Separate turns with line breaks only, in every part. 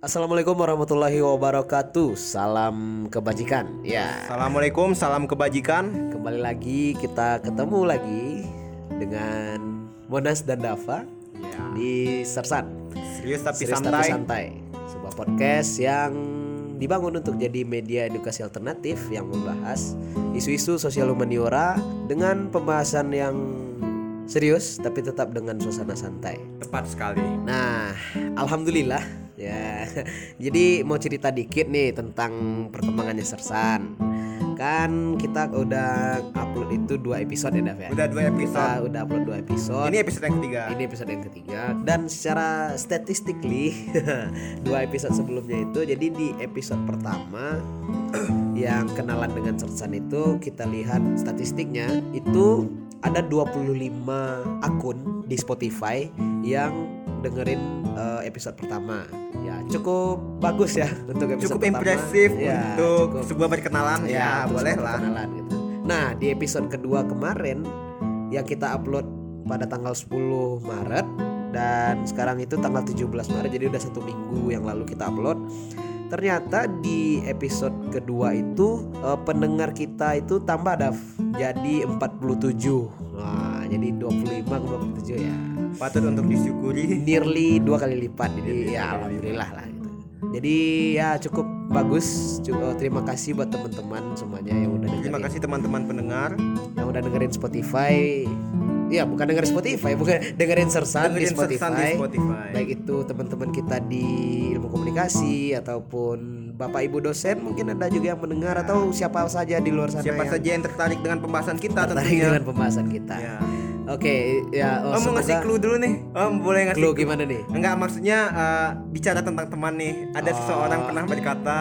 Assalamualaikum warahmatullahi wabarakatuh. Salam kebajikan. Ya,
Assalamualaikum, salam kebajikan.
kembali lagi kita ketemu lagi dengan Monas dan Dava
Ya.
di Sersan.
Serius tapi
Serius
santai.
santai. Sebuah podcast yang dibangun untuk jadi media edukasi alternatif yang membahas isu-isu sosial humaniora dengan pembahasan yang serius tapi tetap dengan suasana santai.
Tepat sekali.
Nah, alhamdulillah ya. Jadi mau cerita dikit nih tentang perkembangannya Sersan. Kan kita udah upload itu dua episode ya, Dav ya.
Udah dua
Kita
episode.
udah upload dua episode.
Ini episode yang ketiga.
Ini episode yang ketiga dan secara statistically dua episode sebelumnya itu jadi di episode pertama yang kenalan dengan Sersan itu kita lihat statistiknya itu ada 25 akun di Spotify yang dengerin eh, episode pertama. Ya, cukup bagus ya untuk episode
Cukup
pertama.
impresif
Ya,
untuk
cukup
sebuah perkenalan. Ya,
untuk
boleh lah.
perkenalan gitu. Nah, di episode kedua kemarin yang kita upload pada tanggal 10 Maret dan sekarang itu tanggal 17 Maret jadi udah satu minggu yang lalu kita upload. Ternyata di episode kedua itu eh, pendengar kita itu tambah Dav jadi 47. Wah, jadi 25 ke 27 ya.
Patut untuk disyukuri.
Nearly dua kali lipat. Jadi ya alhamdulillah lah gitu. Jadi ya cukup bagus. Cu- eh, terima kasih buat teman-teman semuanya yang udah dengerin
Terima kasih teman-teman pendengar.
yang udah dengerin Spotify. Iya, bukan dengerin Spotify, bukan dengerin Sersan di
Dengerin
Spotify.
Sersan di Spotify.
Baik itu teman-teman kita di ilmu komunikasi ataupun Bapak Ibu dosen mungkin ada juga yang mendengar atau siapa saja di luar sana
Siapa
yang
saja yang tertarik dengan pembahasan kita
tertarik
tentunya.
dengan pembahasan kita.
Ya.
Oke, ya oh,
Om mau ngasih clue dulu nih. Om boleh ngasih
clue gimana nih?
Enggak maksudnya eh, bicara tentang teman nih. Ada
Oh.
seseorang pernah berkata,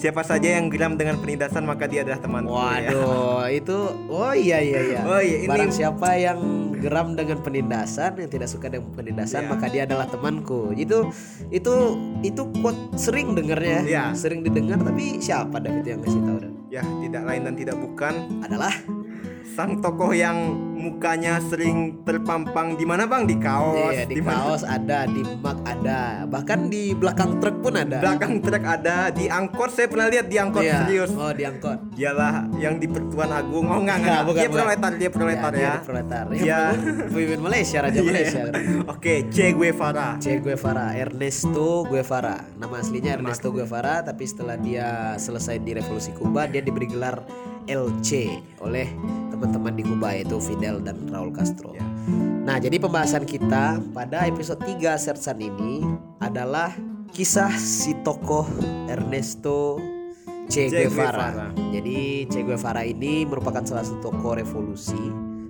siapa saja yang geram dengan penindasan maka dia adalah temanku. Ya.
Waduh, itu oh iya iya iya.
Oh iya, ini-
Barang siapa yang geram dengan penindasan, yang tidak suka dengan penindasan,
Iya.
maka dia adalah temanku. Itu itu itu quote sering dengarnya,
Iya.
sering didengar tapi siapa David yang ngasih tahu?
Ya, tidak lain dan tidak bukan
Adalah
sang tokoh yang mukanya sering terpampang di mana bang di kaos
iya, di
mana?
kaos ada, di mug ada, bahkan di belakang truk pun ada.
belakang truk ada di angkot saya pernah lihat di angkot
Iya.
serius
Oh, diangkut.
dialah yang di Pertuan Agung oh enggak enggak,
Enggak, bukan,
dia
bukan.
proletar dia proletar
dia
ya,
di proletar. Ya, pemimpin Malaysia, raja
Iya.
Malaysia.
oke Che Guevara
Che Guevara, Ernesto Guevara. Nama aslinya Ernesto Guevara, tapi setelah dia selesai di Revolusi Kuba, dia diberi gelar LC oleh teman-teman di Kuba yaitu Fidel dan Raul Castro.
Ya.
Nah, jadi pembahasan kita pada episode 3 Sersan ini adalah kisah si tokoh Ernesto Che
Che
Guevara. Jadi Che Guevara ini merupakan salah satu tokoh revolusi,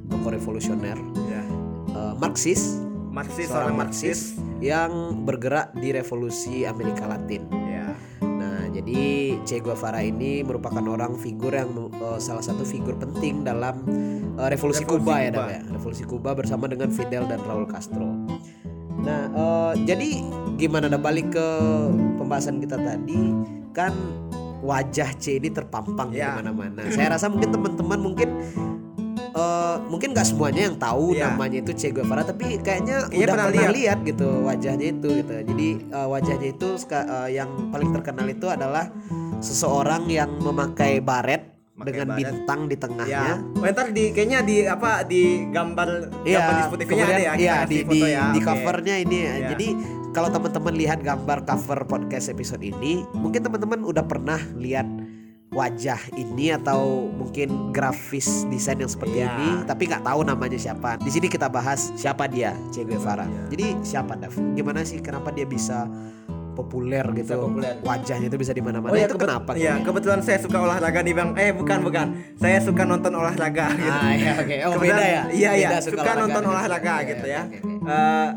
tokoh revolusioner,
ya
eh, Marxis,
Marxis
seorang
seorang
Marxis
Marxis
yang bergerak di revolusi Amerika Latin. Jadi Che Guevara ini merupakan orang figur yang eh, salah satu figur penting dalam eh, revolusi,
Revolusi
Kuba ya. Dam, ya. Revolusi Kuba bersama dengan Fidel dan Raul Castro. Nah, eh, jadi gimana dah balik ke pembahasan kita tadi kan wajah C ini terpampang di
Ya.
mana-mana. Saya rasa mungkin teman-teman mungkin eh, mungkin nggak semuanya yang tahu
Ya.
namanya itu Che Guevara tapi kayaknya
Kayaknya
udah
pernah
pernah,
lihat.
lihat gitu wajahnya itu gitu. Jadi eh, wajahnya itu eh, yang paling terkenal itu adalah seseorang yang memakai baret
Pakai
dengan
baret.
bintang di
ya
tengahnya.
oh, ntar di kayaknya di apa di gambar gambar di Spotify-nya ada ya
iya, di,
foto
di,
ya
di covernya ini ya.
Iya.
Jadi kalau teman-teman lihat gambar cover podcast episode ini, mungkin teman-teman udah pernah lihat wajah ini atau mungkin grafis desain yang seperti
Iya.
ini, tapi nggak tahu namanya siapa. Di sini kita bahas siapa dia, Che Guevara.
Iya.
Jadi siapa Dav? Gimana sih kenapa dia bisa populer gitu?
populer.
Wajahnya itu bisa di mana-mana.
Oh ya
itu kenapa?
Iya
kayaknya?
kebetulan saya suka olahraga nih bang. Eh bukan bukan. Saya suka nonton olahraga. Gitu.
Ah, iya, oke. Oh,
Kebetulan-
beda ya?
Iya iya. Suka,
suka olahraga
nonton olahraga
Iya,
gitu
oke,
ya.
oke, oke.
Eh,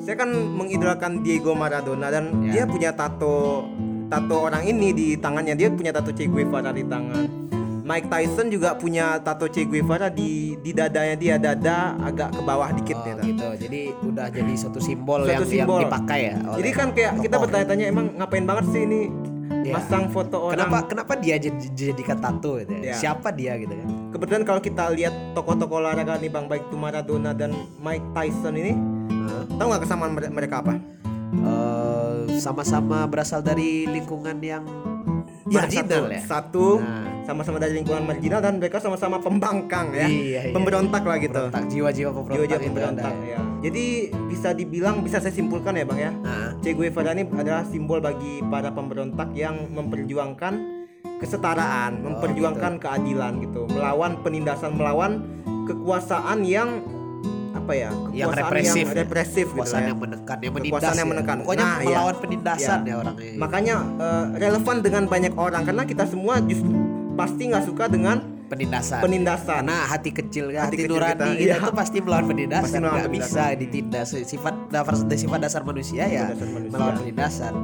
saya kan mengidolakan Diego Maradona dan
Ya.
dia punya tato tato orang ini di tangannya. Dia punya tato Che Guevara di tangan. Mike Tyson juga punya tato Che Guevara di di dadanya dia dada agak ke bawah dikit
Oh,
ya.
gitu. Jadi udah jadi suatu simbol,
Suatu
yang, yang
simbol.
dipakai ya. oleh
Jadi kan kayak kita bertanya-tanya emang ngapain banget sih ini
Iya.
masang foto orang
Kenapa kenapa dia jadi dijadikan tato gitu ya?
Iya.
Siapa dia gitu kan?
Kebetulan kalau kita lihat tokoh-tokoh olahraga nih bang baik itu Maradona dan Mike Tyson ini
Hah?
tahu nggak kesamaan mere- mereka apa?
Eh, sama-sama berasal dari lingkungan yang
Ya,
marginal
satu,
ya.
satu
Nah.
sama-sama dari lingkungan marginal dan mereka sama-sama pembangkang ya,
Iya, iya.
pemberontak lah gitu.
Jiwa-jiwa pemberontak,
Jiwa-jiwa pemberontak
ada.
ya. Jadi bisa dibilang bisa saya simpulkan ya bang ya.
Nah,
Che Guevara ini adalah simbol bagi para pemberontak yang memperjuangkan kesetaraan,
Oh,
memperjuangkan keadilan gitu, melawan penindasan, melawan kekuasaan yang apa ya, kekuasaan
yang represif,
yang represif gitu
kekuasaan
ya.
yang menekan, yang menindas,
Kekuasaan yang
ya.
menekan.
Pokoknya
Nah, iya.
melawan penindasan
Ya.
ya orangnya.
Makanya eh, relevan dengan banyak orang karena kita semua justru pasti nggak suka dengan
penindasan.
penindasan.
Karena hati kecil, hati,
Hati kecil
nurani
kita,
kita,
iya.
tuh pasti melawan penindasan,
Pasti melawan
bisa
penindasan.
ditindas. Sifat dasar sifat dasar manusia ya
dasar manusia.
melawan penindasan.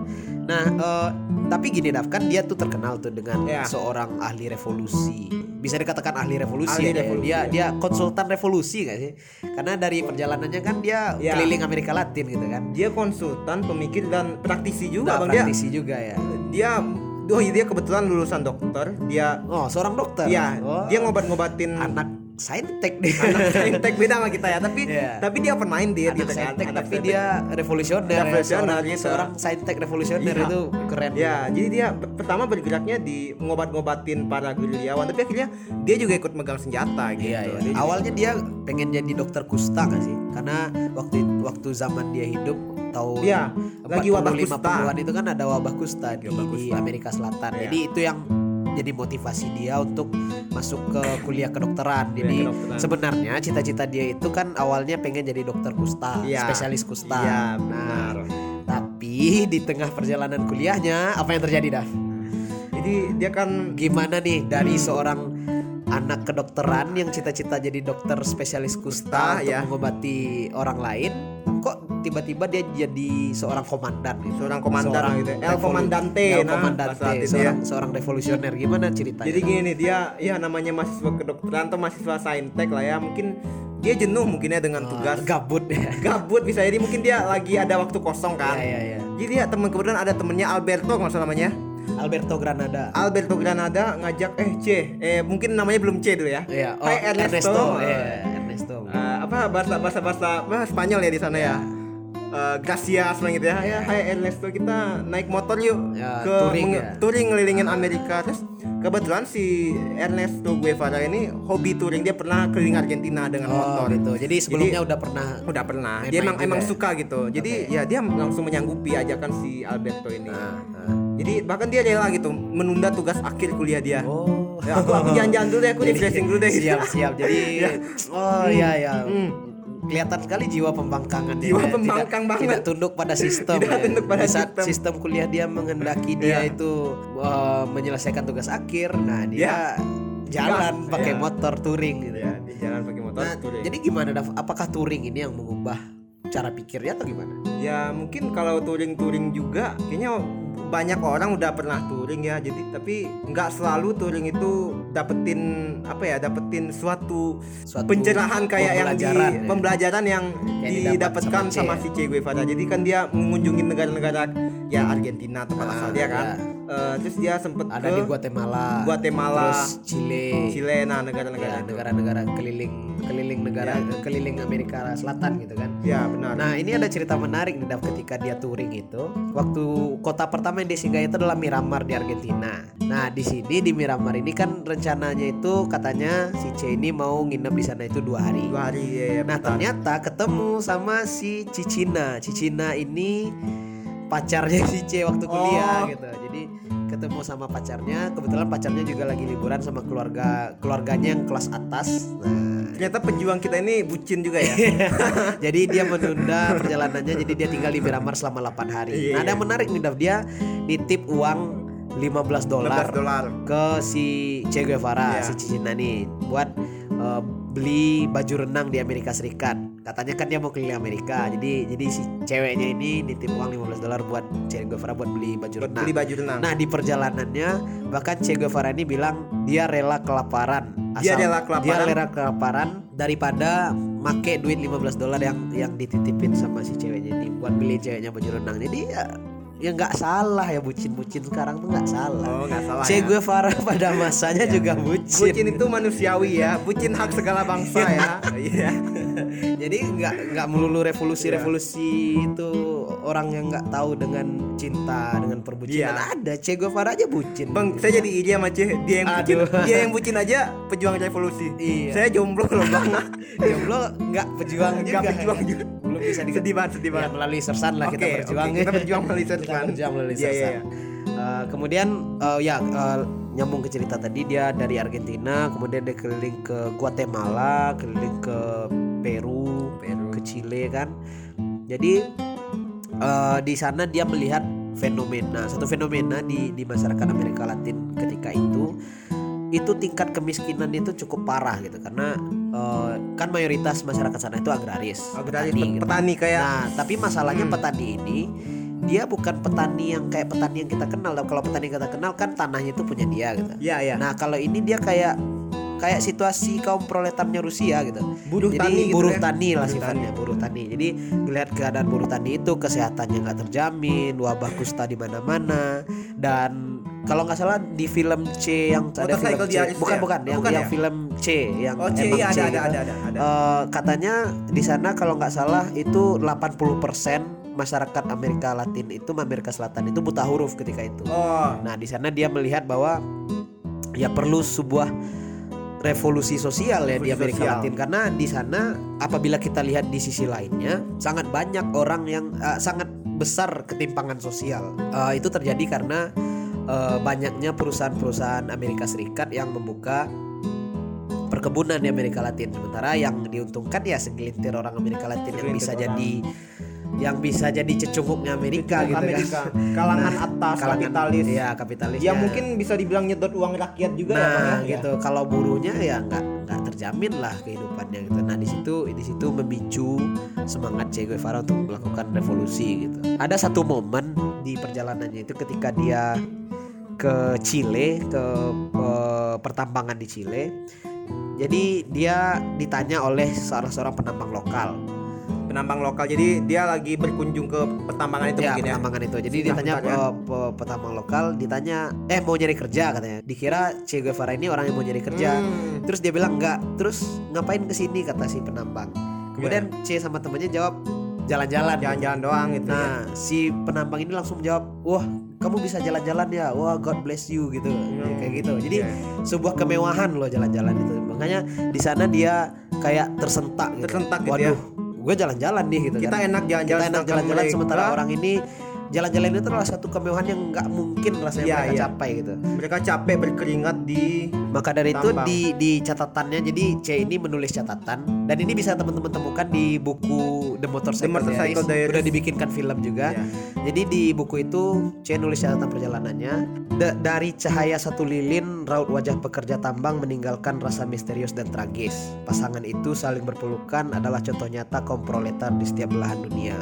Nah, eh, tapi gini Daf, kan dia tuh terkenal tuh dengan
Ya.
seorang ahli revolusi. Bisa dikatakan ahli revolusi.
Ahli
ya dia.
revolusi,
dia
ya.
dia konsultan revolusi gak sih? Karena dari perjalanannya kan dia
Ya.
keliling Amerika Latin gitu kan.
dia konsultan, pemikir dan praktisi juga
Nah,
bang dia.
praktisi juga ya.
Dia, oh dia kebetulan lulusan dokter. Dia,
Oh, seorang dokter.
ya
Oh,
dia ngobat-ngobatin
anak saintek deh.
anak saintek beda sama kita ya. Tapi
Iya.
tapi dia pemain dia
anak
gitu kan.
saintek tapi
saintek.
dia revolusioner, ya.
Revolusioner
seorang,
gitu.
seorang saintek revolusioner
Iya.
itu keren
Ya, jadi dia per- pertama bergeraknya di ngobat-ngobatin para gerilyawan, tapi akhirnya dia juga ikut megang senjata gitu.
Iya, iya.
Dia
Awalnya dia pengen jadi dokter kusta gak sih? Karena waktu waktu zaman dia hidup tahun
Iya, lagi wabah kusta.
40-an itu kan ada wabah kusta di,
Wabah
di
kusta.
Amerika Selatan.
Iya.
Jadi itu yang jadi motivasi dia untuk masuk ke kuliah kedokteran. Jadi
kedokteran.
sebenarnya cita-cita dia itu kan awalnya pengen jadi dokter kusta,
Iya.
spesialis kusta. Nah,
benar.
tapi di tengah perjalanan kuliahnya apa yang terjadi dah?
Jadi dia kan
Gimana nih dari seorang anak kedokteran yang cita-cita jadi dokter spesialis kusta
Kusta,
untuk
ya.
mengobati orang lain, tiba-tiba dia jadi seorang komandan gitu?
seorang komandan
Seorang
gitu. El
revolu-
Comandante
El
nah,
Comandante,
bahasa Latin
seorang
ya.
seorang revolusioner. Gimana ceritanya?
Jadi gini nih dia ya namanya mahasiswa kedokteran atau mahasiswa saintek lah ya mungkin dia jenuh mungkinnya dengan
Ah,
tugas
gabut ya.
gabut bisa jadi mungkin dia lagi ada waktu kosong kan.
Iya, iya, iya.
Jadi ya teman kebetulan ada temennya Alberto nggak salah namanya.
Alberto Granada.
Alberto Granada ngajak eh C eh mungkin namanya belum C dulu ya.
Iya, oh,
Hai Ernesto.
Iya, Ernesto.
Eh, apa bahasa bahasa bahasa bahasa Spanyol ya di sana ya. Eh, gracias lah gitu ya. Ya, hai Ernesto kita naik motor yuk
Ya,
ke
touring ya.
touring ngelilingin Amerika. Terus kebetulan si Ernesto Guevara ini hobi touring dia pernah keliling Argentina dengan
Oh,
motor
gitu. Jadi sebelumnya udah pernah
udah pernah dia emang emang
ya?
suka gitu jadi ya dia langsung menyanggupi ajakan si Alberto ini
Nah,
jadi bahkan dia rela gitu menunda tugas akhir kuliah dia
Oh.
Ya, aku aku jalan-jalan dulu deh aku refreshing dulu deh
siap siap jadi
Ya.
oh iya ya
Hmm.
Kelihatan sekali jiwa pembangkangan.
Jiwa
Tidak-
pembangkang banget.
tidak tunduk pada sistem
Tidak
ya.
tunduk pada
Di saat
sistem.
sistem kuliah dia mengendaki dia
Iya.
itu uh, menyelesaikan tugas akhir nah dia jalan
Gas,
pakai
iya.
motor touring gitu
ya di jalan pakai motor
nah,
touring.
jadi gimana apakah touring ini yang mengubah cara pikirnya atau gimana
ya mungkin kalau touring-touring juga kayaknya banyak orang udah pernah touring ya jadi tapi nggak selalu touring itu dapetin apa ya dapetin suatu,
Suatu
pencerahan kayak yang di
pembelajaran, ya.
pembelajaran yang,
Yang didapat
didapatkan
sama
sama, si Che Guevara jadi kan dia mengunjungi negara-negara ya Argentina tempat
Ah,
asal dia kan
ya.
Eh, terus dia sempet
ada
ke
di Guatemala.
Guatemala,
terus Chile.
Chile
ya,
nah negara-negara itu.
negara-negara keliling keliling negara keliling Amerika Selatan gitu kan.
Ya benar.
Nah ini ada cerita menarik nih Dav ketika dia touring itu. Waktu kota pertama yang dia singgah itu adalah Miramar di Argentina. Nah di sini di Miramar ini kan rencananya itu katanya si C ini mau nginep di sana itu dua hari.
Dua hari ya, ya,
Nah
benar.
ternyata ketemu sama si Cicina. Cicina ini pacarnya si C waktu kuliah
Oh.
gitu. Jadi ketemu sama pacarnya. Kebetulan pacarnya juga lagi liburan sama keluarga keluarganya yang kelas atas. Nah.
Ternyata pejuang kita ini bucin juga ya?
Jadi dia menunda perjalanannya jadi dia tinggal di Miramar selama 8 hari.
Iya,
Nah, ada yang menarik nih Dav, dia nitip uang 15 dolar
15 dolar.
ke si Che Guevara,
Iya.
si Cicina nih buat eh, beli baju renang di Amerika Serikat. Katanya kan dia mau keliling Amerika. Jadi jadi si ceweknya ini nitip uang 15 dolar buat Che Guevara buat beli baju
buat
renang.
beli baju renang
Nah, di perjalanannya bahkan Che Guevara ini bilang dia rela kelaparan.
Dia rela kelaparan.
Dia rela kelaparan daripada make duit 15 dolar yang yang dititipin sama si ceweknya ini buat beli ceweknya baju renang. Jadi ya ya nggak salah ya bucin-bucin sekarang tuh nggak salah.
oh nggak salah
Che
ya.
Guevara pada masanya juga bucin.
bucin itu manusiawi ya bucin hak segala bangsa ya iya
Jadi nggak nggak melulu revolusi-revolusi itu orang yang nggak tahu dengan cinta dengan perbucinan
Iya.
ada Che Guevara aja bucin
Bang, saya jadi iri sama. Dia yang bucin,
Aduh.
dia yang bucin aja pejuang revolusi.
Iya.
Saya jomblo loh bang.
jomblo nggak pejuang juga
pejuang
ya.
juga.
Bisa di
Sedih banget, sedih
Ya,
banget.
melalui sersan lah kita
Oke,
berjuang
oke, kita berjuang melalui
Kita
sersan.
berjuang melalui
Iya, iya,
sersan.
iya.
Eh, kemudian eh, ya eh, nyambung ke cerita tadi dia dari Argentina kemudian dia keliling ke Guatemala keliling ke Peru, ke Chile kan jadi eh, di sana dia melihat fenomena satu fenomena di di masyarakat Amerika Latin ketika itu itu tingkat kemiskinan itu cukup parah gitu karena eh, kan mayoritas masyarakat sana itu agraris
Agraris,
petani
pet-
gitu.
petani kayak
Nah, tapi masalahnya
Hmm.
petani ini dia bukan petani yang kayak petani yang kita kenal. Kalau petani yang kita kenal kan tanahnya itu punya dia gitu.
Iya, iya.
Nah, kalau ini dia kayak kayak situasi kaum proletarnya Rusia gitu.
Buruh
Jadi
tani gitu
buruh
ya.
tani lah
Buruh
sifatnya, buruh tani. Jadi ngelihat keadaan buruh tani itu kesehatannya nggak terjamin, wabah kusta di mana-mana dan kalau nggak salah di film C yang ada film C, bukan
ya?
bukan yang
Bukan
yang
ya?
film C yang
Oh, C, iya, ada,
C
ada,
gitu.
ada, ada, ada.
Eh, katanya di sana kalau nggak salah itu 80% masyarakat Amerika Latin itu Amerika Selatan itu buta huruf ketika itu.
Oh,
Nah, di sana dia melihat bahwa ya perlu sebuah revolusi sosial ya di Amerika
sosial.
Latin karena di sana apabila kita lihat di sisi lainnya sangat banyak orang yang eh, sangat besar ketimpangan sosial. Eh, itu terjadi karena eh, banyaknya perusahaan-perusahaan Amerika Serikat yang membuka perkebunan di Amerika Latin sementara yang diuntungkan ya segelintir orang Amerika Latin yang bisa
orang.
jadi yang bisa jadi cecunguknya Amerika gitu
Amerika.
kan.
Kalangan atas, kapitalis.
Iya, kapitalis.
Ya mungkin bisa dibilang nyedot uang rakyat juga ya, Bang,
Nah,
ya?
gitu. Kalau buruhnya ya nggak nggak terjamin lah kehidupannya gitu. Nah, di situ di situ memicu semangat Che Guevara untuk melakukan revolusi gitu. Ada satu momen di perjalanannya itu ketika dia ke Chile, ke eh, pertambangan di Chile. Jadi dia ditanya oleh seorang seorang penambang lokal.
penambang lokal. Jadi dia lagi berkunjung ke pertambangan itu
ya,
mungkin ya.
pertambangan itu. Jadi
Nah,
ditanya
bentar ya.
pe- petambang lokal, ditanya, eh mau nyari kerja katanya. Dikira Che Guevara ini orang yang mau nyari kerja.
Hmm.
Terus dia bilang enggak. Terus ngapain ke sini kata si penambang. Kemudian C sama temannya jawab jalan-jalan.
Jalan-jalan doang gitu ya.
Nah, si penambang ini langsung jawab, "Wah, kamu bisa jalan-jalan ya. Wah, God bless you gitu." Ya, kayak gitu. Jadi
Iya.
sebuah kemewahan loh jalan-jalan itu. Makanya di sana dia kayak tersentak gitu.
Tersentak gitu ya.
Waduh, gue jalan-jalan nih gitu
Kita
kan.
enak jalan-jalan
Kita enak jalan-jalan sementara orang ini jalan-jalan itu adalah satu kemewahan yang nggak mungkin rasanya
Iya,
mereka
iya.
capai gitu.
Mereka capek berkeringat di
Maka dari itu
Tambang.
di di catatannya jadi C ini menulis catatan dan ini bisa teman-teman temukan di buku The Motorcycle,
The Motorcycle
Diaries.
Diaries.
Udah dibikinkan film juga.
Iya.
Jadi di buku itu C nulis catatan perjalanannya Da- dari cahaya satu lilin raut wajah pekerja tambang meninggalkan rasa misterius dan tragis. Pasangan itu saling berpelukan adalah contoh nyata kaum proletar di setiap belahan dunia.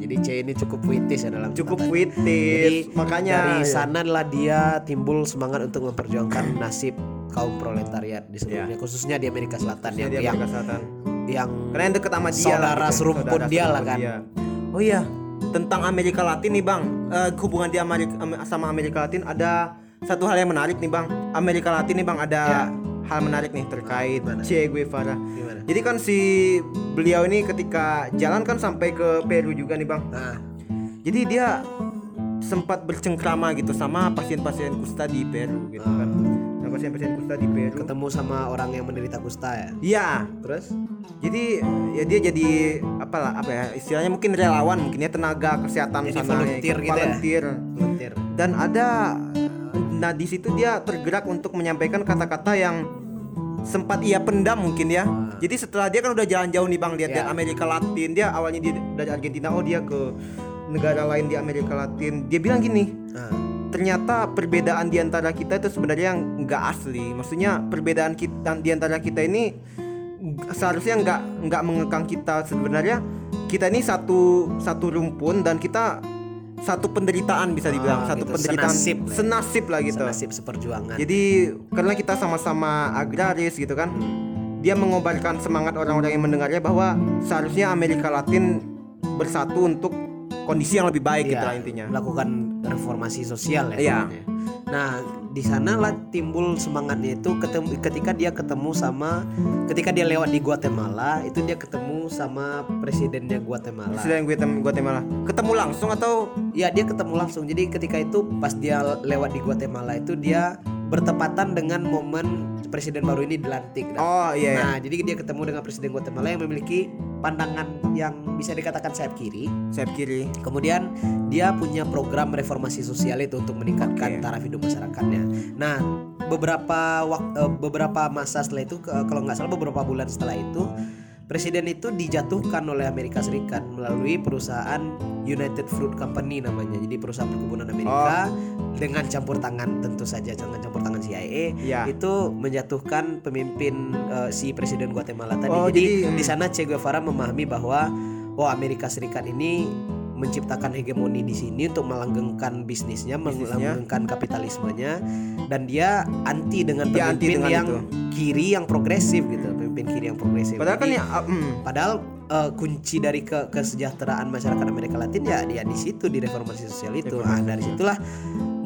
Jadi C ini cukup puitis ya dalam
cukup puitis.
Jadi
Makanya
dari sana lah dia timbul semangat untuk memperjuangkan nasib kaum proletariat di sebelumnya khususnya di Amerika Selatan
Khususnya
yang
di
yang,
Amerika Selatan.
yang
Karena yang deket sama dia
Saudara
lah, gitu.
serumpun dia lah kan.
dia. Oh iya, tentang Amerika Latin nih bang, Eh, hubungan dia Amerika, sama Amerika Latin ada satu hal yang menarik nih bang. Amerika Latin nih bang ada
Ya.
Hal menarik nih terkait
Gimana?
Che Guevara.
gimana?
Jadi kan si beliau ini ketika jalan kan sampai ke Peru juga nih bang.
Nah,
Jadi dia sempat bercengkrama gitu sama pasien-pasien kusta di Peru gitu kan. Nah pasien-pasien kusta di Peru.
ketemu sama orang yang menderita kusta ya.
Iya,
Terus
jadi ya dia jadi apalah apa ya istilahnya mungkin relawan mungkin ya tenaga kesehatan
Jadi
sana
volunteer
ikut
gitu ya?
volunteer.
volunteer.
dan ada nah di situ dia tergerak untuk menyampaikan kata-kata yang sempat ia pendam mungkin ya jadi setelah dia kan udah jalan jauh nih bang lihat
Ya.
Amerika Latin dia awalnya dia dari Argentina oh dia ke negara lain di Amerika Latin dia bilang gini
Nah,
ternyata perbedaan di antara kita itu sebenarnya nggak asli. Maksudnya perbedaan kita di antara kita ini seharusnya nggak nggak mengekang kita. Sebenarnya kita ini satu satu rumpun dan kita satu penderitaan bisa dibilang
Ah,
satu
gitu.
penderitaan
Senasib lah ya.
senasib lah gitu.
senasib seperjuangan.
Jadi karena kita sama-sama agraris gitu kan, dia mengobarkan semangat orang-orang yang mendengarnya bahwa seharusnya Amerika Latin bersatu untuk kondisi yang lebih baik gitu
Iya,
lah intinya.
melakukan reformasi sosial ya.
Iya.
sebenarnya. Nah, di sana lah timbul semangatnya itu ketemu ketika dia ketemu sama ketika dia lewat di Guatemala itu dia ketemu sama presidennya Guatemala.
Presiden Guatem- Guatemala ketemu langsung atau
Ya dia ketemu langsung. Jadi ketika itu pas dia lewat di Guatemala itu dia bertepatan dengan momen presiden baru ini dilantik. Dan-
oh iya, iya.
Nah, jadi dia ketemu dengan presiden Guatemala yang memiliki pandangan yang bisa dikatakan sayap kiri.
sayap kiri
Kemudian dia punya program reformasi sosial itu untuk meningkatkan
Oke.
taraf hidup masyarakatnya. Nah, beberapa wak- eh, beberapa masa setelah itu kalau nggak salah beberapa bulan setelah itu presiden itu dijatuhkan oleh Amerika Serikat melalui perusahaan United Fruit Company namanya. Jadi perusahaan perkebunan Amerika dengan campur tangan tentu saja dengan campur tangan CIA
ya
itu menjatuhkan pemimpin eh, si presiden Guatemala tadi.
Oh,
jadi
jadi, hmm.
di sana Che Guevara memahami bahwa oh Amerika Serikat ini menciptakan hegemoni di sini untuk melanggengkan bisnisnya,
Bisnisnya.
melanggengkan kapitalismenya dan dia anti dengan
Dia anti
pemimpin
dengan
yang
itu.
kiri yang progresif gitu, pemimpin kiri yang progresif.
padahal kan ya hmm.
Padahal eh, kunci dari ke kesejahteraan masyarakat Amerika Latin ya dia di situ di reformasi sosial itu. Ah dari situlah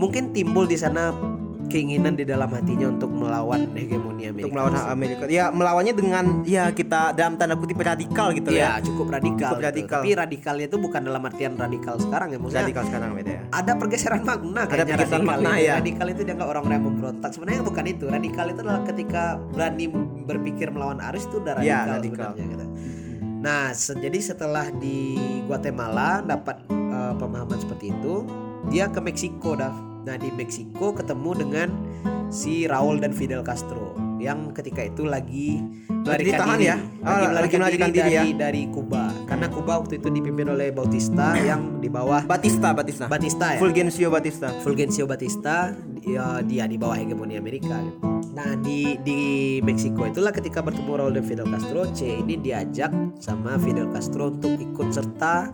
mungkin timbul di sana keinginan di dalam hatinya untuk melawan hegemoni Amerika.
untuk melawan Amerika ya melawannya dengan ya kita dalam tanda kutip radikal gitu
Ya,
ya
cukup radikal.
Cukup
gitu.
radikal.
Tapi radikalnya itu bukan dalam artian radikal sekarang ya, maksudnya
radikal sekarang beda ya
ada pergeseran makna kayaknya
pergeseran
radikal
makna,
itu.
ya.
Radikal itu dianggap orang-orang yang memberontak. Sebenarnya bukan itu. Radikal itu adalah ketika berani berpikir melawan arus itu udah
Ya,
radikal,
radikal.
sebenarnya gitu. Nah, se- jadi setelah di Guatemala dapat eh, pemahaman seperti itu, dia ke Meksiko dah. Nah, di Meksiko ketemu dengan si Raul dan Fidel Castro yang ketika itu lagi melarikan
ditahan
diri,
ya?
lagi
Ah, melarikan
diri,
diri ya?
dari dari Kuba. Karena Kuba waktu itu dipimpin oleh Bautista yang di bawah
Batista Batista
Batista ya.
Fulgencio Batista
Fulgencio Batista dia, dia di bawah hegemoni Amerika. gitu. Nah di di Meksiko itulah ketika bertemu Raul dan Fidel Castro, Che ini diajak sama Fidel Castro untuk ikut serta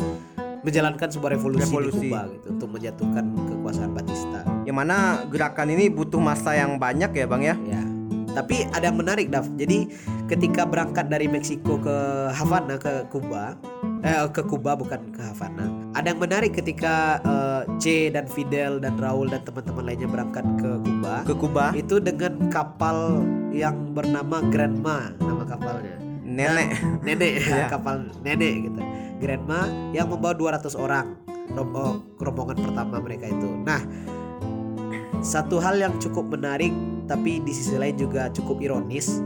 menjalankan sebuah revolusi,
Revolusi.
di Kuba gitu untuk menjatuhkan kekuasaan Batista.
yang mana gerakan ini butuh masa yang banyak ya bang ya
Ya. Tapi ada yang menarik Dav. Jadi ketika berangkat dari Meksiko ke Havana ke Kuba, eh, ke Kuba bukan ke Havana. Ada yang menarik ketika eh, Che dan Fidel dan Raul dan teman-teman lainnya berangkat ke Kuba.
ke Kuba
Itu dengan kapal yang bernama Grandma nama kapalnya.
nenek
Nenek
Iya.
kapal nenek gitu. Grandma yang membawa 200 orang oh, rombongan pertama mereka itu. Nah, satu hal yang cukup menarik tapi di sisi lain juga cukup ironis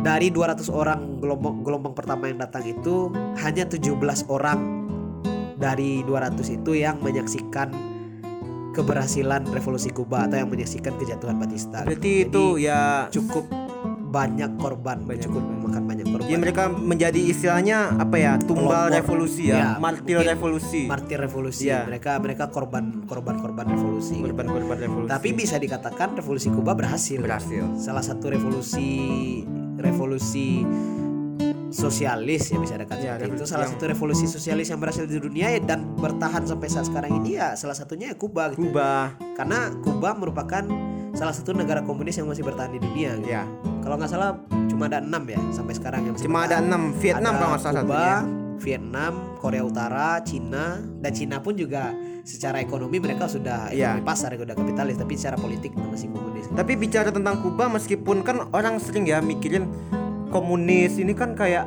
dari 200 orang gelombang gelombang pertama yang datang itu hanya 17 orang dari 200 itu yang menyaksikan keberhasilan revolusi Kuba atau yang menyaksikan kejatuhan Batista.
berarti
Jadi,
itu ya
cukup banyak korban,
Banyak
cukup
korban.
memakan banyak korban.
jadi mereka menjadi istilahnya apa ya tumbal
Pelopor.
revolusi
Ya,
ya martir revolusi
martir revolusi.
Iya.
Mereka mereka korban korban korban revolusi. gitu.
korban-korban revolusi
Tapi bisa dikatakan revolusi Kuba berhasil.
berhasil
Salah satu revolusi revolusi sosialis ya bisa dikatakan
Ya,
itu. Salah
yang-
satu revolusi sosialis yang berhasil di dunia ya, dan bertahan sampai saat sekarang ini ya salah satunya ya Kuba gitu.
Kuba
Karena Kuba merupakan salah satu negara komunis yang masih bertahan di dunia gitu.
ya
Kalau nggak salah cuma ada enam ya sampai sekarang yang masih
cuma ada
bertahan.
enam Vietnam
Ada
kalau nggak salah
Kuba,
satunya
Vietnam, Korea Utara, Cina dan Cina pun juga secara ekonomi mereka sudah
Iya.
ekonomi pasar sudah kapitalis tapi secara politik masih komunis.
Tapi bicara tentang Kuba meskipun kan orang sering ya mikirin komunis ini kan kayak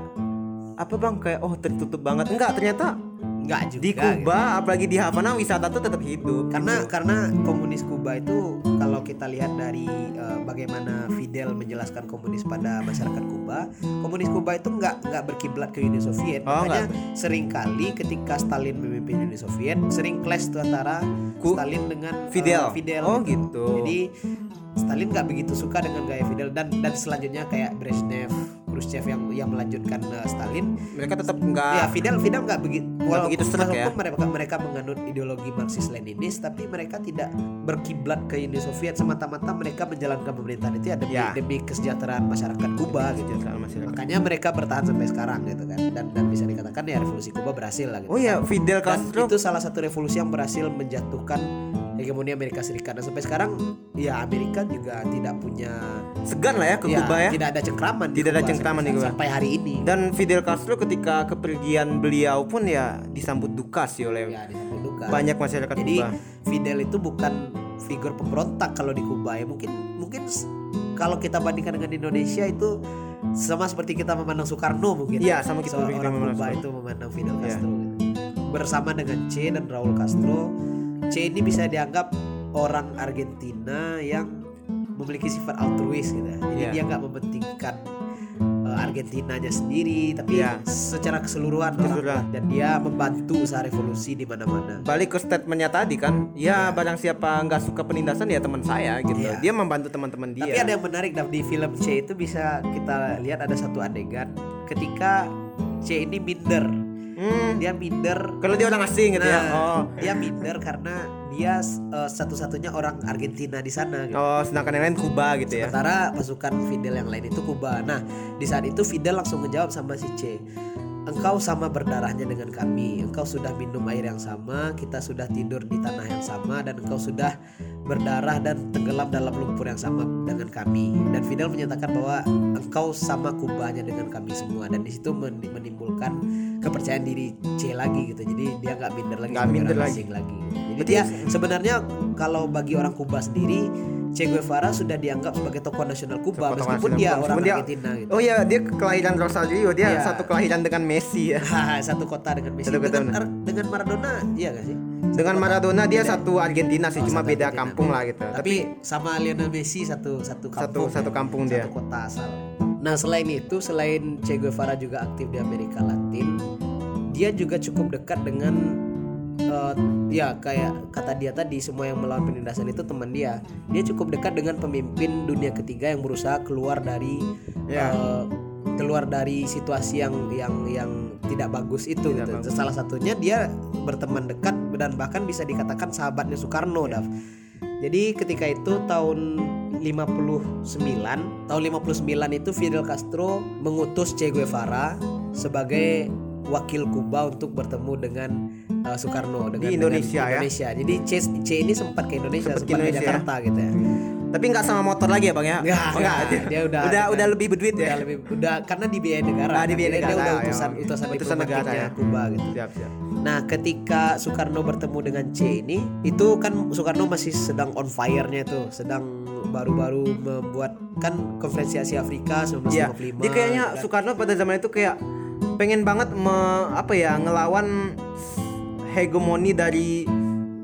apa bang kayak oh tertutup banget enggak ternyata
Enggak juga.
di
gitu.
Kuba apalagi di Havana wisata tuh tetap hidup
Karena karena komunis Kuba itu kalau kita lihat dari eh, bagaimana Fidel menjelaskan komunis pada masyarakat Kuba, komunis Kuba itu nggak nggak berkiblat ke Uni Soviet.
Oh,
Makanya sering kali ketika Stalin memimpin Uni Soviet sering clash tuh antara
Ku-
Stalin dengan eh,
Fidel.
Fidel
Oh, gitu.
Jadi Stalin nggak begitu suka dengan gaya Fidel dan dan selanjutnya kayak Brezhnev, Khrushchev yang yang melanjutkan eh, Stalin
mereka tetap enggak
Ya Fidel Fidel nggak begitu
Nggak begitu serak ya.
mereka mereka menganut ideologi Marxis Leninis tapi mereka tidak berkiblat ke Uni Soviet semata-mata mereka menjalankan pemerintahan itu ya demi,
Ya.
demi kesejahteraan masyarakat Kuba gitu.
Masyarakat.
Makanya mereka bertahan sampai sekarang gitu kan dan dan bisa dikatakan ya revolusi Kuba berhasil lah gitu.
Oh ya Fidel
dan
Castro
itu salah satu revolusi yang berhasil menjatuhkan hegemoni Amerika Serikat dan sampai sekarang ya Amerika juga tidak punya
segan lah ya ke
ya,
Kuba ya
tidak ada cengkraman
Tidak ada
Kuba
cengkraman
sampai,
di Kuba.
sampai hari ini
dan Fidel Castro ketika kepergian beliau pun ya disambut duka sih oleh
ya disambut duka.
banyak masyarakat
Jadi
Kuba
Fidel itu bukan figur pemberontak kalau di Kuba ya mungkin mungkin kalau kita bandingkan dengan Indonesia itu sama seperti kita memandang Soekarno mungkin
Iya, sama kita
Seorang
kita memandang
Kuba itu memandang Fidel
Iya.
Castro gitu. bersama dengan Che dan Raul Castro Che ini bisa dianggap orang Argentina yang memiliki sifat altruis gitu ya. jadi
Iya.
dia nggak mementingkan uh, Argentinanya sendiri tapi
Iya.
secara keseluruhan orang dan dia membantu usaha revolusi di mana-mana
balik ke statementnya tadi kan ya
Iya.
barang siapa nggak suka penindasan ya teman saya gitu
Iya.
dia membantu teman-teman dia
Tapi ada yang menarik di film C itu bisa kita lihat ada satu adegan ketika C ini minder.
Hmm,
Dia minder
kalau dia orang asing gitu ya
Nah,
oh
Dia minder karena dia uh, satu-satunya orang Argentina di sana gitu.
oh sedangkan yang lain Kuba gitu ya
Sementara pasukan Fidel yang lain itu Kuba. Nah, di saat itu Fidel langsung ngejawab sama si C. Engkau sama berdarahnya dengan kami. Engkau sudah minum air yang sama, kita sudah tidur di tanah yang sama dan engkau sudah berdarah dan tenggelam dalam lumpur yang sama dengan kami. Dan Fidel menyatakan bahwa engkau sama kubahnya dengan kami semua dan di situ men- menimbulkan kepercayaan diri C lagi gitu. Jadi dia nggak minder lagi,
Nggak minder lagi.
lagi. Jadi
Berarti-
dia sebenarnya kalau bagi orang Kuba sendiri Che Guevara sudah dianggap sebagai tokoh nasional Kuba
Tokoh
meskipun
nasional
dia
Kuba.
orang
dia-
Argentina gitu.
oh ya dia kelahiran Rosario dia
Iya.
satu kelahiran dengan Messi ya
satu kota dengan Messi.
Satu kota
dengan,
benar.
Ar- dengan Maradona iya gak sih?
dengan Maradona dia
Beda.
satu Argentina sih
Oh,
cuma
satu
beda
Argentina.
kampung lah gitu
Tapi sama Lionel Messi satu satu kampung.
satu
ya.
kampung
satu
dia.
kota asal. Nah, selain itu selain Che Guevara juga aktif di Amerika Latin, dia juga cukup dekat dengan eh, ya kayak kata dia tadi semua yang melawan penindasan itu teman dia. Dia cukup dekat dengan pemimpin dunia ketiga yang berusaha keluar dari
Ya.
eh, keluar dari situasi yang yang yang tidak bagus itu
Tidak
gitu.
bagus.
Salah satunya dia berteman dekat dan bahkan bisa dikatakan sahabatnya Soekarno, Dav. Jadi ketika itu tahun 59, tahun 59 itu Fidel Castro mengutus Che Guevara sebagai wakil Kuba untuk bertemu dengan uh, Soekarno dengan
Di Indonesia,
dengan
ya?
Indonesia. Jadi Che, Che ini sempat ke Indonesia,
Sempat
sempat,
ke
ke
Indonesia, ya?
Jakarta gitu ya.
tapi nggak sama motor lagi ya bang ya
Enggak,
Oh,
enggak.
dia,
Dia udah
udah udah lebih berduit
Udah
ya
lebih udah karena dibiayai negara.
Ah, dibiayai
Dia- Dia
negara,
udah
ya,
utusan
ya.
utusan,
Utusan negara, ya.
Kuba gitu.
siap siap
Nah, ketika Soekarno bertemu dengan C ini, itu kan Soekarno masih sedang on fire-nya itu, sedang baru-baru membuat kan konferensi Asia Afrika 1955.
Iya, dia kayaknya
gitu kan.
Soekarno pada zaman itu kayak pengen banget me- apa ya ngelawan hegemoni dari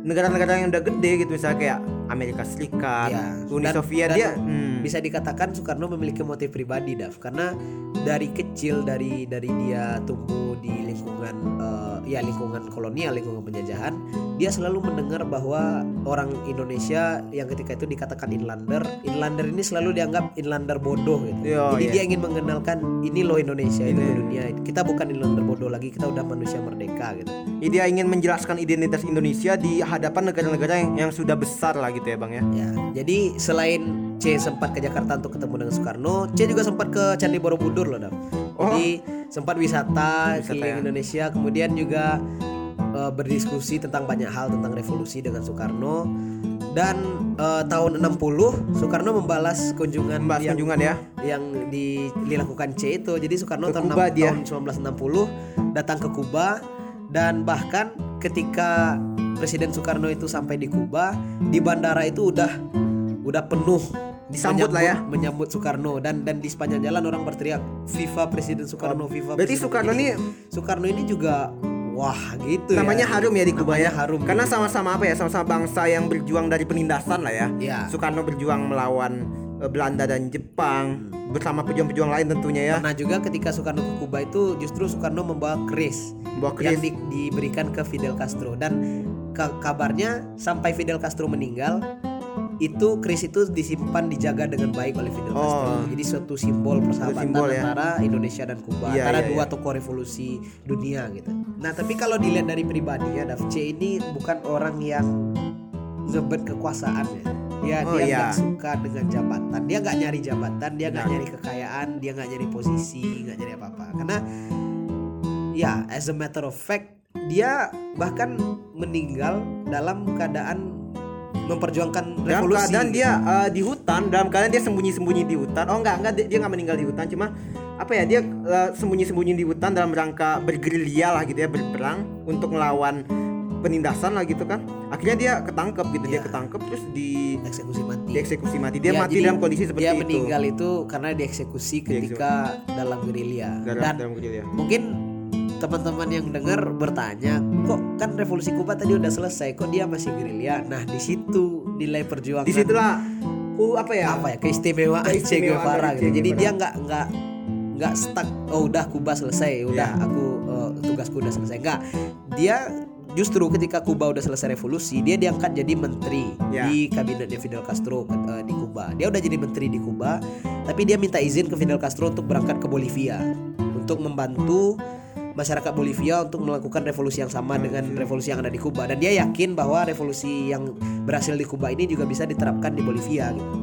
negara-negara yang udah gede gitu misalnya kayak Amerika Serikat,
Iya.
Uni
Dan-
Soviet
dan
dia hmm,
bisa dikatakan Soekarno memiliki motif pribadi, Dav, karena dari kecil dari dari dia tumbuh di lingkungan eh, ya lingkungan kolonial, lingkungan penjajahan, dia selalu mendengar bahwa orang Indonesia yang ketika itu dikatakan inlander, inlander ini selalu dianggap inlander bodoh gitu.
Iya,
Jadi
iya.
dia ingin mengenalkan ini loh Indonesia, ini loh dunia. Kita bukan inlander bodoh lagi, kita udah manusia merdeka gitu.
dia ingin menjelaskan identitas Indonesia di hadapan negara-negara yang, yang sudah besar lah gitu ya bang ya.
Ya, jadi selain C sempat ke Jakarta untuk ketemu dengan Soekarno, C juga sempat ke Candi Borobudur loh, Dam.
Oh.
Jadi sempat wisata,
Wisata,
keliling
ya.
Indonesia, kemudian juga eh, berdiskusi tentang banyak hal tentang revolusi dengan Soekarno. Dan eh, tahun 60 Soekarno membalas kunjungan
Membahas
yang
kunjungan ya.
yang di- dilakukan C itu. Jadi Soekarno
Ke
tahun,
Kuba
6
dia.
tahun 1960 datang ke Kuba dan bahkan ketika Presiden Soekarno itu sampai di Kuba di bandara itu udah udah penuh
Disambut lah ya.
menyambut Soekarno dan dan di sepanjang jalan orang berteriak Viva Presiden Soekarno Viva
Berarti
Presiden."
Soekarno ini
Soekarno ini juga wah gitu
namanya
ya.
harum ya di Kuba
Namanya
ya.
harum
Karena sama-sama apa ya? Sama-sama bangsa yang berjuang dari penindasan lah ya.
Ya.
Soekarno berjuang melawan eh, Belanda dan Jepang bersama pejuang-pejuang lain tentunya ya.
Nah juga ketika Soekarno ke Kuba itu justru Soekarno membawa keris
Membawa
yang
keris.
di- diberikan ke Fidel Castro dan kabarnya sampai Fidel Castro meninggal itu keris itu disimpan dijaga dengan baik oleh Fidel
Oh.
Castro. Jadi suatu simbol persahabatan
simbol ya.
antara Indonesia dan Kuba,
Iya,
antara
iya,
dua
iya.
tokoh revolusi dunia gitu. Nah tapi kalau dilihat dari pribadinya, Dafce ini bukan orang yang ngebet kekuasaan ya. Dia
Oh,
dia
iya.
nggak suka dengan jabatan. Dia nggak nyari jabatan, dia nggak
Nah.
nyari kekayaan, dia nggak nyari posisi, nggak nyari apa-apa. Karena ya as a matter of fact dia bahkan meninggal dalam keadaan memperjuangkan
dalam
revolusi.
keadaan dia eh, di hutan dalam keadaan dia sembunyi-sembunyi di hutan. Oh enggak enggak dia dia nggak meninggal di hutan. Cuma apa ya dia eh, sembunyi-sembunyi di hutan dalam rangka bergerilya lah gitu ya berperang untuk melawan penindasan lah gitu kan. Akhirnya dia ketangkep gitu dia
Iya.
ketangkep terus di
eksekusi mati.
dieksekusi mati. Dia
Ya,
mati dalam kondisi seperti
dia
itu.
meninggal itu karena dieksekusi ketika dalam gerilya.
Dalam,
dan
dalam gerilya.
mungkin teman-teman yang dengar bertanya kok kan revolusi Kuba tadi udah selesai kok dia masih gerilya? Nah di situ nilai perjuangan.
Di situlah uh, apa ya?
Apa ya? Keistimewaan Che
Keistimewaan
Guevara
dari
gitu.
Che
jadi
Guevara.
dia nggak nggak nggak stuck oh udah Kuba selesai udah
Ya.
aku eh, tugasku udah selesai. Nggak. Dia justru ketika Kuba udah selesai revolusi dia diangkat jadi menteri
Ya.
di kabinetnya Fidel Castro eh, di Kuba. Dia udah jadi menteri di Kuba tapi dia minta izin ke Fidel Castro untuk berangkat ke Bolivia untuk membantu masyarakat Bolivia untuk melakukan revolusi yang sama dengan revolusi yang ada di Kuba dan dia yakin bahwa revolusi yang berhasil di Kuba ini juga bisa diterapkan di Bolivia gitu.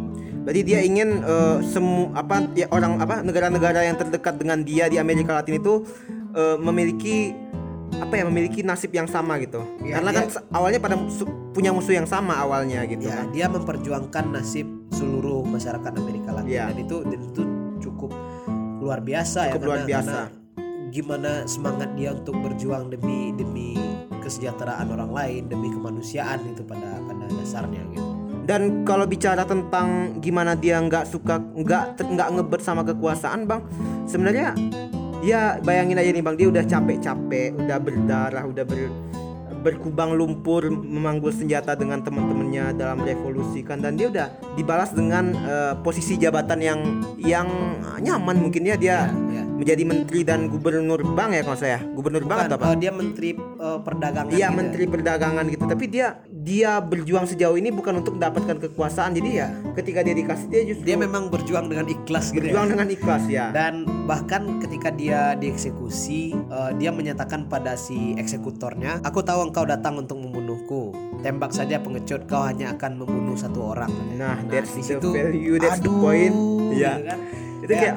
Berarti dia ingin eh, semu apa ya orang apa negara-negara yang terdekat dengan dia di Amerika Latin itu eh, memiliki apa ya memiliki nasib yang sama gitu.
Ya,
Karena
dia-
kan awalnya pada musuh- punya musuh yang sama awalnya gitu
ya
kan.
dia memperjuangkan nasib seluruh masyarakat Amerika Latin
Ya.
dan itu dan itu cukup luar biasa
Cukup
ya
luar
karena-
biasa.
karena gimana semangat dia untuk berjuang demi demi kesejahteraan orang lain demi kemanusiaan itu pada pada dasarnya gitu.
Dan kalau bicara tentang gimana dia nggak suka nggak nggak ngebet sama kekuasaan bang, sebenarnya ya bayangin aja nih bang dia udah capek-capek, udah berdarah, udah ber berkubang lumpur memanggul senjata dengan teman-temannya dalam revolusi kan. Dan dia udah dibalas dengan eh, posisi jabatan yang yang nyaman mungkin ya. Dia
ya.
menjadi menteri dan gubernur bank ya kalau saya gubernur bank
Bukan,
atau apa?
eh, dia menteri eh, perdagangan
Iya
gitu.
menteri perdagangan gitu. Tapi dia dia berjuang sejauh ini bukan untuk mendapatkan kekuasaan. Jadi ya ketika dia dikasih dia justru
dia memang berjuang dengan ikhlas gitu
berjuang
ya
dengan ikhlas ya.
Dan bahkan ketika dia dieksekusi eh, dia menyatakan pada si eksekutornya aku tahu engkau datang untuk membunuhku. Tembak saja pengecut kau hanya akan membunuh satu orang.
Nah that's
di
the
situ,
value that's the
aduh,
point
gitu
ya
kan.
itu
Ya,
kayak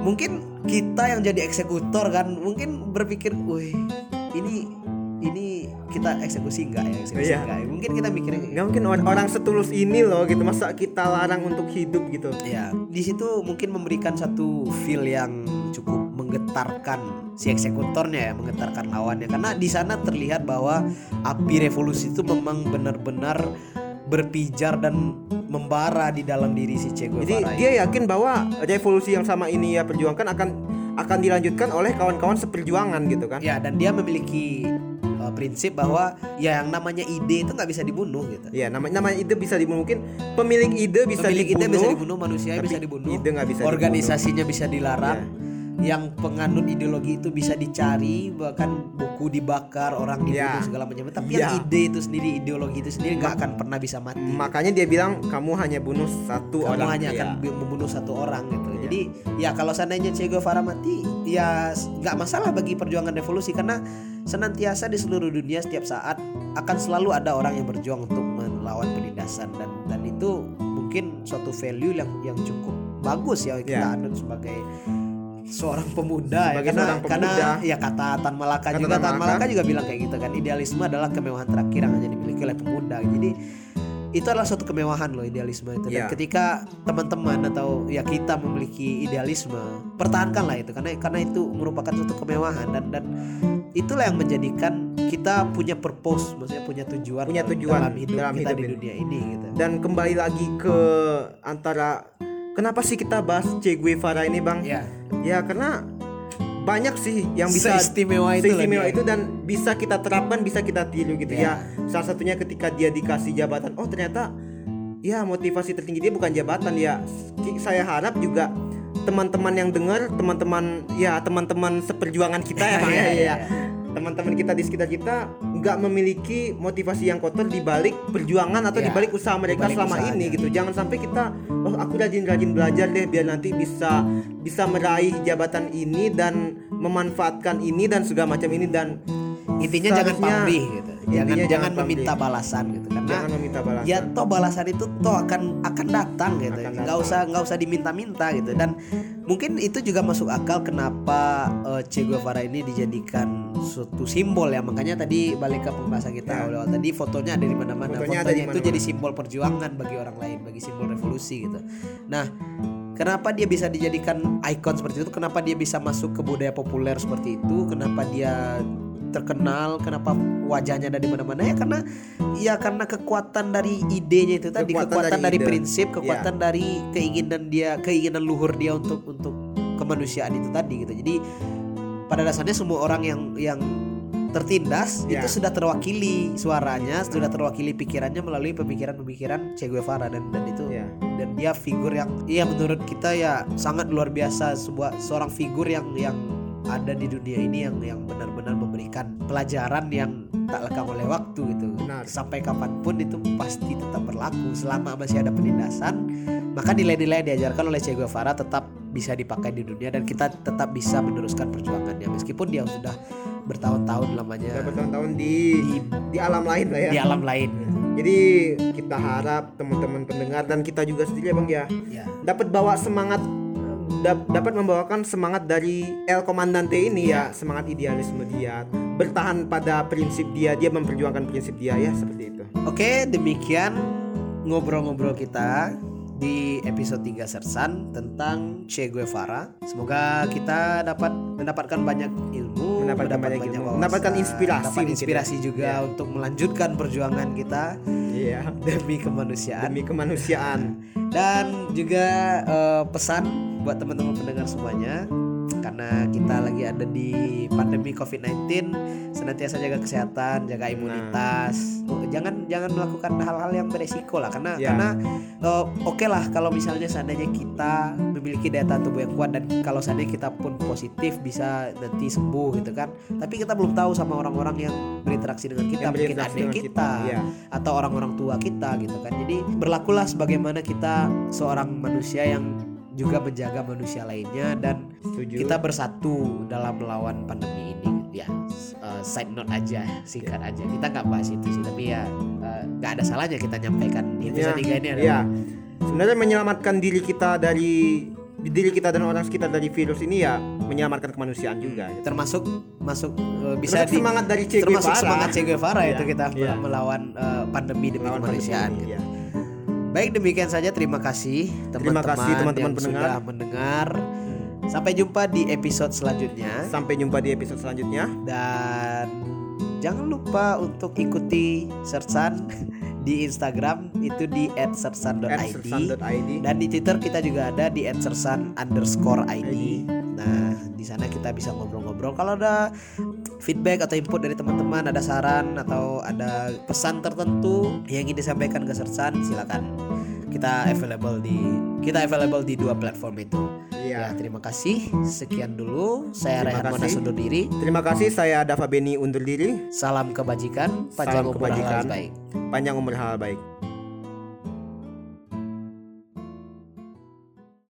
mungkin kita yang jadi eksekutor kan mungkin berpikir wih ini kita eksekusi enggak ya eksekusi
Iya.
enggak ya? mungkin kita mikirnya
nggak mungkin or- orang setulus ini loh gitu masa kita larang untuk hidup gitu
Ya, di situ mungkin memberikan satu feel yang cukup menggetarkan si eksekutornya ya, menggetarkan lawannya karena di sana terlihat bahwa api revolusi itu memang benar-benar berpijar dan membara di dalam diri si Che
jadi
Guevara.
dia yakin bahwa revolusi yang sama ini ya perjuangkan akan akan dilanjutkan oleh kawan-kawan seperjuangan gitu kan
ya dan dia memiliki prinsip bahwa ya yang namanya ide itu nggak bisa dibunuh gitu.
ya namanya namanya ide bisa dibunuh mungkin pemilik ide bisa
Pemilik
dibunuh
ide bisa dibunuh, manusia bisa dibunuh,
ide nggak bisa dibunuh.
organisasinya bisa dilarang, yang penganut ideologi itu bisa dicari, bahkan buku dibakar, orang dibunuh
Ya.
segala macam. Tapi
Ya.
yang ide itu sendiri, ideologi itu sendiri nggak akan pernah bisa mati.
makanya dia bilang kamu hanya bunuh satu
Kamu
orang
hanya
Iya.
akan bi- membunuh satu orang gitu.
Iya.
Jadi ya kalau seandainya Che Guevara mati, ya nggak masalah bagi perjuangan revolusi karena senantiasa di seluruh dunia setiap saat akan selalu ada orang yang berjuang untuk melawan penindasan dan dan itu mungkin suatu value yang yang cukup bagus ya kita
Ya.
anut sebagai seorang pemuda
Sebagai
ya karena
seorang
karena
pemuda.
ya kata Tan Malaka
Kata
juga
Tan Malaka.
Malaka juga bilang kayak gitu kan idealisme adalah kemewahan terakhir yang hanya dimiliki oleh pemuda jadi itu adalah suatu kemewahan loh idealisme itu dan
Ya.
ketika teman-teman atau ya kita memiliki idealisme pertahankanlah itu karena karena itu merupakan suatu kemewahan dan dan itulah yang menjadikan kita punya purpose maksudnya punya tujuan
Punya tujuan
dalam hidup
dalam
kita
hidup
di dunia ini gitu
dan kembali lagi ke antara kenapa sih kita bahas Che Guevara ini bang
ya
ya karena banyak sih yang bisa
Seistimewa itu
seistimewa
dia.
itu dan bisa kita terapkan bisa kita tiru gitu
Ya.
ya salah satunya ketika dia dikasih jabatan oh ternyata ya motivasi tertinggi dia bukan jabatan ya saya harap juga teman-teman yang dengar teman-teman ya teman-teman seperjuangan kita ya Bang,
Iya,
ya,
iya,
ya. teman-teman kita di sekitar kita nggak memiliki motivasi yang kotor di balik perjuangan atau
Ya,
di balik usaha mereka selama
usahanya.
ini gitu jangan sampai kita oh aku rajin-rajin belajar deh biar nanti bisa bisa meraih jabatan ini dan memanfaatkan ini dan segala macam ini dan
intinya jangan pamrih gitu jangan
intinya
jangan
jangan pamrih.
meminta balasan gitu karena
jangan meminta balasan
ya toh balasan itu toh akan akan datang gitu
Akan
nggak
datang.
usah nggak usah diminta-minta gitu dan mungkin itu juga masuk akal kenapa eh, Che Guevara ini dijadikan suatu simbol ya makanya tadi balik ke pembahasan kita
Ya.
awal tadi fotonya ada di mana-mana
Fotonya
fotonya,
ada
itu jadi simbol perjuangan bagi orang lain bagi simbol revolusi gitu nah Kenapa dia bisa dijadikan ikon seperti itu? Kenapa dia bisa masuk ke budaya populer seperti itu? Kenapa dia terkenal, kenapa wajahnya ada di mana-mana ya karena ya karena kekuatan dari idenya itu tadi,
Kekuatan
kekuatan,
dari
dari,
ide.
prinsip, kekuatan dari keinginan dia, keinginan luhur dia untuk untuk kemanusiaan itu tadi gitu. Jadi pada dasarnya semua orang yang yang tertindas
Ya.
itu sudah terwakili suaranya, sudah terwakili pikirannya melalui pemikiran-pemikiran Che Guevara dan dan itu
Ya.
dan dia figur yang iya menurut kita ya sangat luar biasa sebuah seorang figur yang yang ada di dunia ini yang yang benar-benar memberikan pelajaran yang tak lekang oleh waktu gitu.
Benar.
sampai kapan pun itu pasti tetap berlaku. Selama masih ada penindasan maka nilai-nilai yang diajarkan oleh Che Guevara tetap bisa dipakai di dunia dan kita tetap bisa meneruskan perjuangannya. Meskipun dia sudah bertahun-tahun lamanya
Udah bertahun-tahun di
di,
di alam lain lah ya.
di alam lain.
Jadi kita harap teman-teman pendengar dan kita juga sendiri ya Bang ya
ya
dapat bawa semangat dap- dapat membawakan semangat dari El Comandante ini ya, semangat idealisme dia, bertahan pada prinsip dia, dia memperjuangkan prinsip dia ya seperti itu.
Oke, demikian ngobrol-ngobrol kita di episode 3 Sersan tentang Che Guevara. Semoga kita dapat mendapatkan banyak ilmu,
Mendapatkan
mendapat
banyak ilmu,
wawasan,
mendapatkan inspirasi
dapat
mungkin
inspirasi
ya.
juga
Iya.
untuk melanjutkan perjuangan kita
Iya.
demi kemanusiaan
Demi kemanusiaan.
dan juga eh, pesan buat teman-teman pendengar semuanya karena kita lagi ada di pandemi COVID-19 senantiasa jaga kesehatan, jaga imunitas. Jangan jangan melakukan hal-hal yang beresiko lah karena
Ya.
karena eh, oke lah kalau misalnya seandainya kita memiliki daya tahan tubuh yang kuat dan kalau seandainya kita pun positif bisa nanti sembuh gitu kan. Tapi kita belum tahu sama orang-orang yang berinteraksi dengan kita,
Yang
mungkin adik
dengan
kita,
Iya.
atau orang-orang tua kita gitu kan. Jadi berlakulah sebagaimana kita seorang manusia yang juga menjaga manusia lainnya dan
Setuju.
kita bersatu dalam melawan pandemi ini ya uh, side note aja singkat aja kita nggak bahas itu sih tapi ya uh, nggak ada salahnya kita nyampaikan di episode
Ya,
3 ini adalah
Iya. Sebenarnya menyelamatkan diri kita dari diri kita dan orang sekitar dari virus ini ya menyelamatkan kemanusiaan juga.
termasuk masuk uh, bisa
Termasuk
di
semangat dari Che
termasuk
Guevara.
semangat Che Guevara
Iya,
itu kita
iya.
melawan uh, pandemi demi
Melawan
kemanusiaan
pandemi,
gitu.
iya.
Baik demikian saja terima kasih teman-teman
kasih, teman-teman pendengar.
sudah mendengar. Sampai jumpa di episode selanjutnya
Sampai jumpa di episode selanjutnya.
dan jangan lupa untuk ikuti Sersan di Instagram itu di @sersan.id
@sersan.id.
dan di Twitter kita juga ada di @sersan underscore ID. Nah di sana kita bisa ngobrol-ngobrol. Kalau ada feedback atau input dari teman-teman, ada saran atau ada pesan tertentu yang ingin disampaikan ke Sersan, silakan. Kita available di kita available di dua platform itu. Ya,
Iya.
terima kasih. Sekian dulu. Saya Rehan. Monas undur diri.
Terima kasih saya Dava Beni undur diri.
Salam kebajikan, panjang
Salam
umur
kebajikan.
baik.
Panjang umur hal baik.